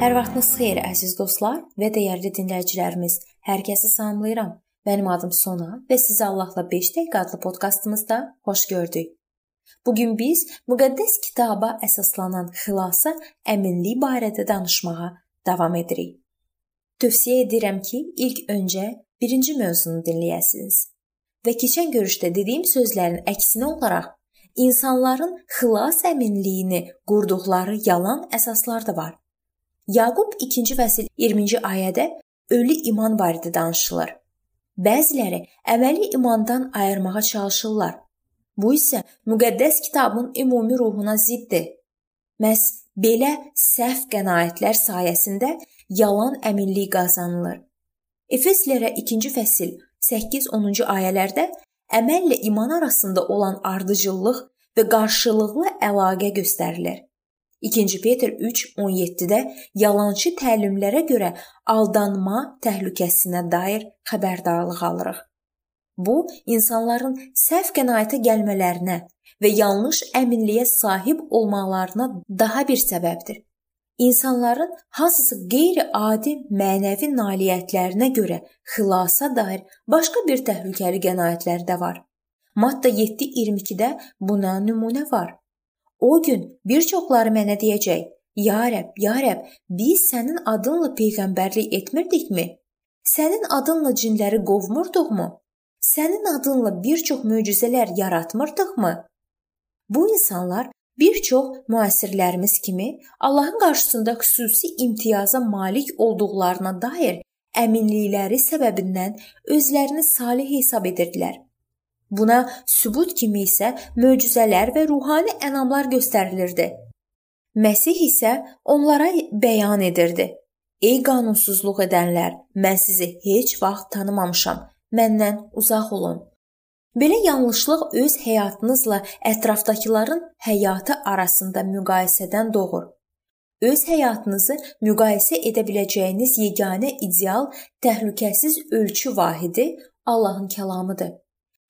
Hər vaxtınız xeyir əziz dostlar və dəyərli dinləyicilərimiz. Hər kəsi salamlayıram. Mənim adım Sona və sizi Allahla 5 dəqiqə adlı podkastımızda xoş gördük. Bu gün biz müqəddəs kitaba əsaslanan xilasa əminlik barədə danışmağa davam edirik. Tövsiyə edirəm ki, ilk öncə birinci mövzunu dinləyəsiniz. Və keçən görüşdə dediyim sözlərin əksinə olaraq insanların xilas əminliyini qurduqları yalan əsaslar da var. Yaqub 2-ci fəsil 20-ci ayədə ölü iman barədə danışılır. Bəziləri əməli imandan ayırmağa çalışırlar. Bu isə müqəddəs kitabın ümumi ruhuna ziddir. Məs belə səhv qənaətlər sayəsində yalan əminlik qazanılır. Efeslərə 2-ci fəsil 8-10-cu ayələrdə əməllə iman arasında olan ardıcıllıq və qarşılıqlı əlaqə göstərilir. 2 Peter 3:17-də yalançı təlimlərə görə aldanma təhlükəsinə dair xəbərdarlıq alırıq. Bu, insanların səhv qənaətə gəlmələrinə və yanlış əminliyə sahib olmalarına daha bir səbəbdir. İnsanların hansısa qeyri-adi mənəvi nailiyyətlərinə görə xilasa dair başqa bir təhlükəli qənaətləri də var. Matta 7:22-də buna nümunə var. O gün bir çoxları mənə deyəcək: "Ya Rəbb, ya Rəbb, biz sənin adınla peyğəmbərlik etmirdikmi? Sənin adınla cinləri qovmurduqmu? Sənin adınla bir çox möcüzələr yaratmırdıqmı?" Bu insanlar bir çox müəssirlərimiz kimi Allahın qarşısında xüsusi imtiyaza malik olduqlarına dair əminlikləri səbəbindən özlərini salih hesab edirdilər. Buna sübut kimi isə möcüzələr və ruhani ənamlar göstərilirdi. Məsih isə onlara bəyan edirdi: "Ey qanunsuzluq edənlər, mən sizi heç vaxt tanımamışam. Məndən uzaq olun." Belə yanlışlıq öz həyatınızla ətrafdakıların həyatı arasında müqayisədən doğur. Öz həyatınızı müqayisə edə biləcəyiniz yeganə ideal təhlükəsiz ölçü vahidi Allahın kəlamıdır.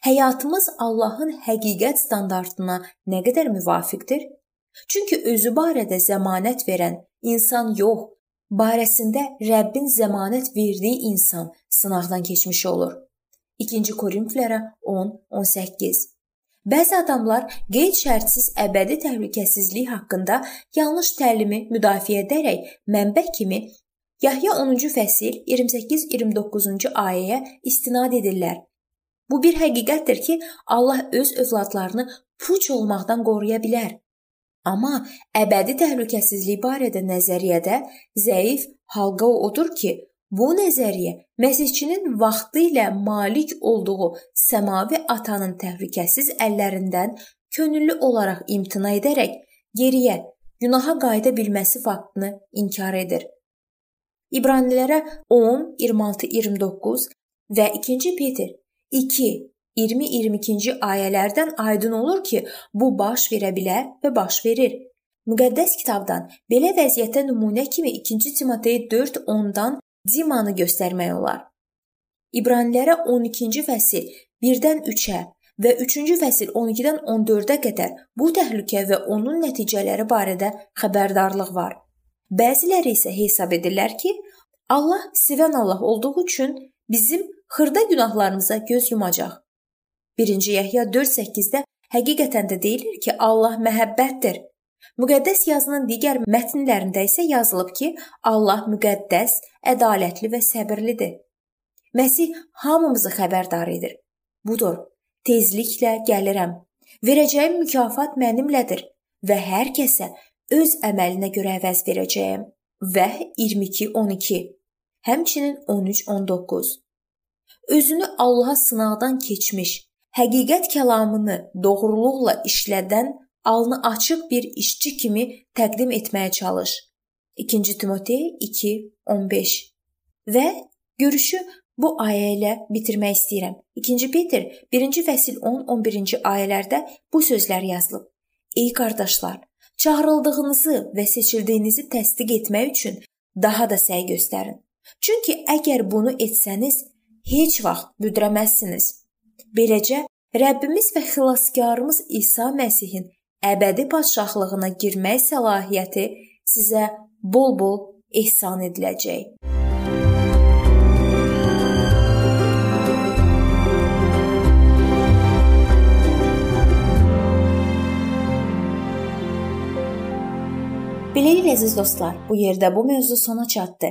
Həyatımız Allahın həqiqət standartına nə qədər müvafiqdir? Çünki özü barədə zəmanət verən insan yox, barəsində Rəbbin zəmanət verdiyi insan sınaqdan keçmiş olur. 2-ci Korinflərə 10-18 Bəzi adamlar qeyd-şərtsiz əbədi təhlükəsizlik haqqında yanlış təlimi müdafiə edərək mənbə kimi Yahya 10-cu fəsil 28-29-cu ayəyə istinad edirlər. Bu bir həqiqətdir ki, Allah öz övladlarını puç olmaqdan qoruya bilər. Amma əbədi təhlükəsizlik barədə nəzəriyyədə zəif halqa odur ki, bu nəzəriyyə məsihçinin vaxtı ilə malik olduğu səmavi atanın təhlükəsiz əllərindən könüllü olaraq imtina edərək geriyə günaha qayıda bilməsi faktını inkar edir. İbranilərə 10, 26, 29 və 2 Peter 2 20-22-ci ayələrdən aydın olur ki, bu baş verə bilər və baş verir. Müqəddəs kitabdan belə vəziyyətə nümunə kimi 2 Timotey 4:10-dan Dimanı göstərmək olar. İbranilərə 12-ci fəsil 1-dən 3-ə və 3-cü fəsil 12-dən 14-ə qədər bu təhlükə və onun nəticələri barədə xəbərdarlıq var. Bəziləri isə hesab edirlər ki, Allah sevən Allah olduğu üçün bizim xırda günahlarımıza göz yumacaq. 1-ci Yəhya 4:8-də həqiqətən də deyilir ki, Allah məhəbbətdir. Müqəddəs yazının digər mətnlərində isə yazılıb ki, Allah müqəddəs, ədalətli və səbirlidir. Məsih hamımızı xəbərdar edir. Budur, tezliklə gəlirəm. Verəcəyim mükafat mənimlədir və hər kəsə öz əməlinə görə əvəz verəcəyəm. Vəh 22:12. Həmçinin 13:19 özünü Allaha sınaqdan keçmiş, həqiqət kəlamını doğruluqla işlədən, alnı açıq bir işçi kimi təqdim etməyə çalış. 2 Timotey 2:15 və görüşü bu ayə ilə bitirmək istəyirəm. 2 Peter 1-ci fəsil 10-11-ci ayələrdə bu sözlər yazılıb. Ey qardaşlar, çağırıldığınızı və seçildiyinizi təsdiq etmək üçün daha da səy göstərin. Çünki əgər bunu etsəniz, heç vaxt büdrəməzsiniz. Beləcə Rəbbimiz və xilaskarımız İsa Məsihin əbədi padşahlığına girmək səlahiyyəti sizə bol-bol ehsan ediləcək. Beləliklə əziz dostlar, bu yerdə bu mövzu sona çatdı.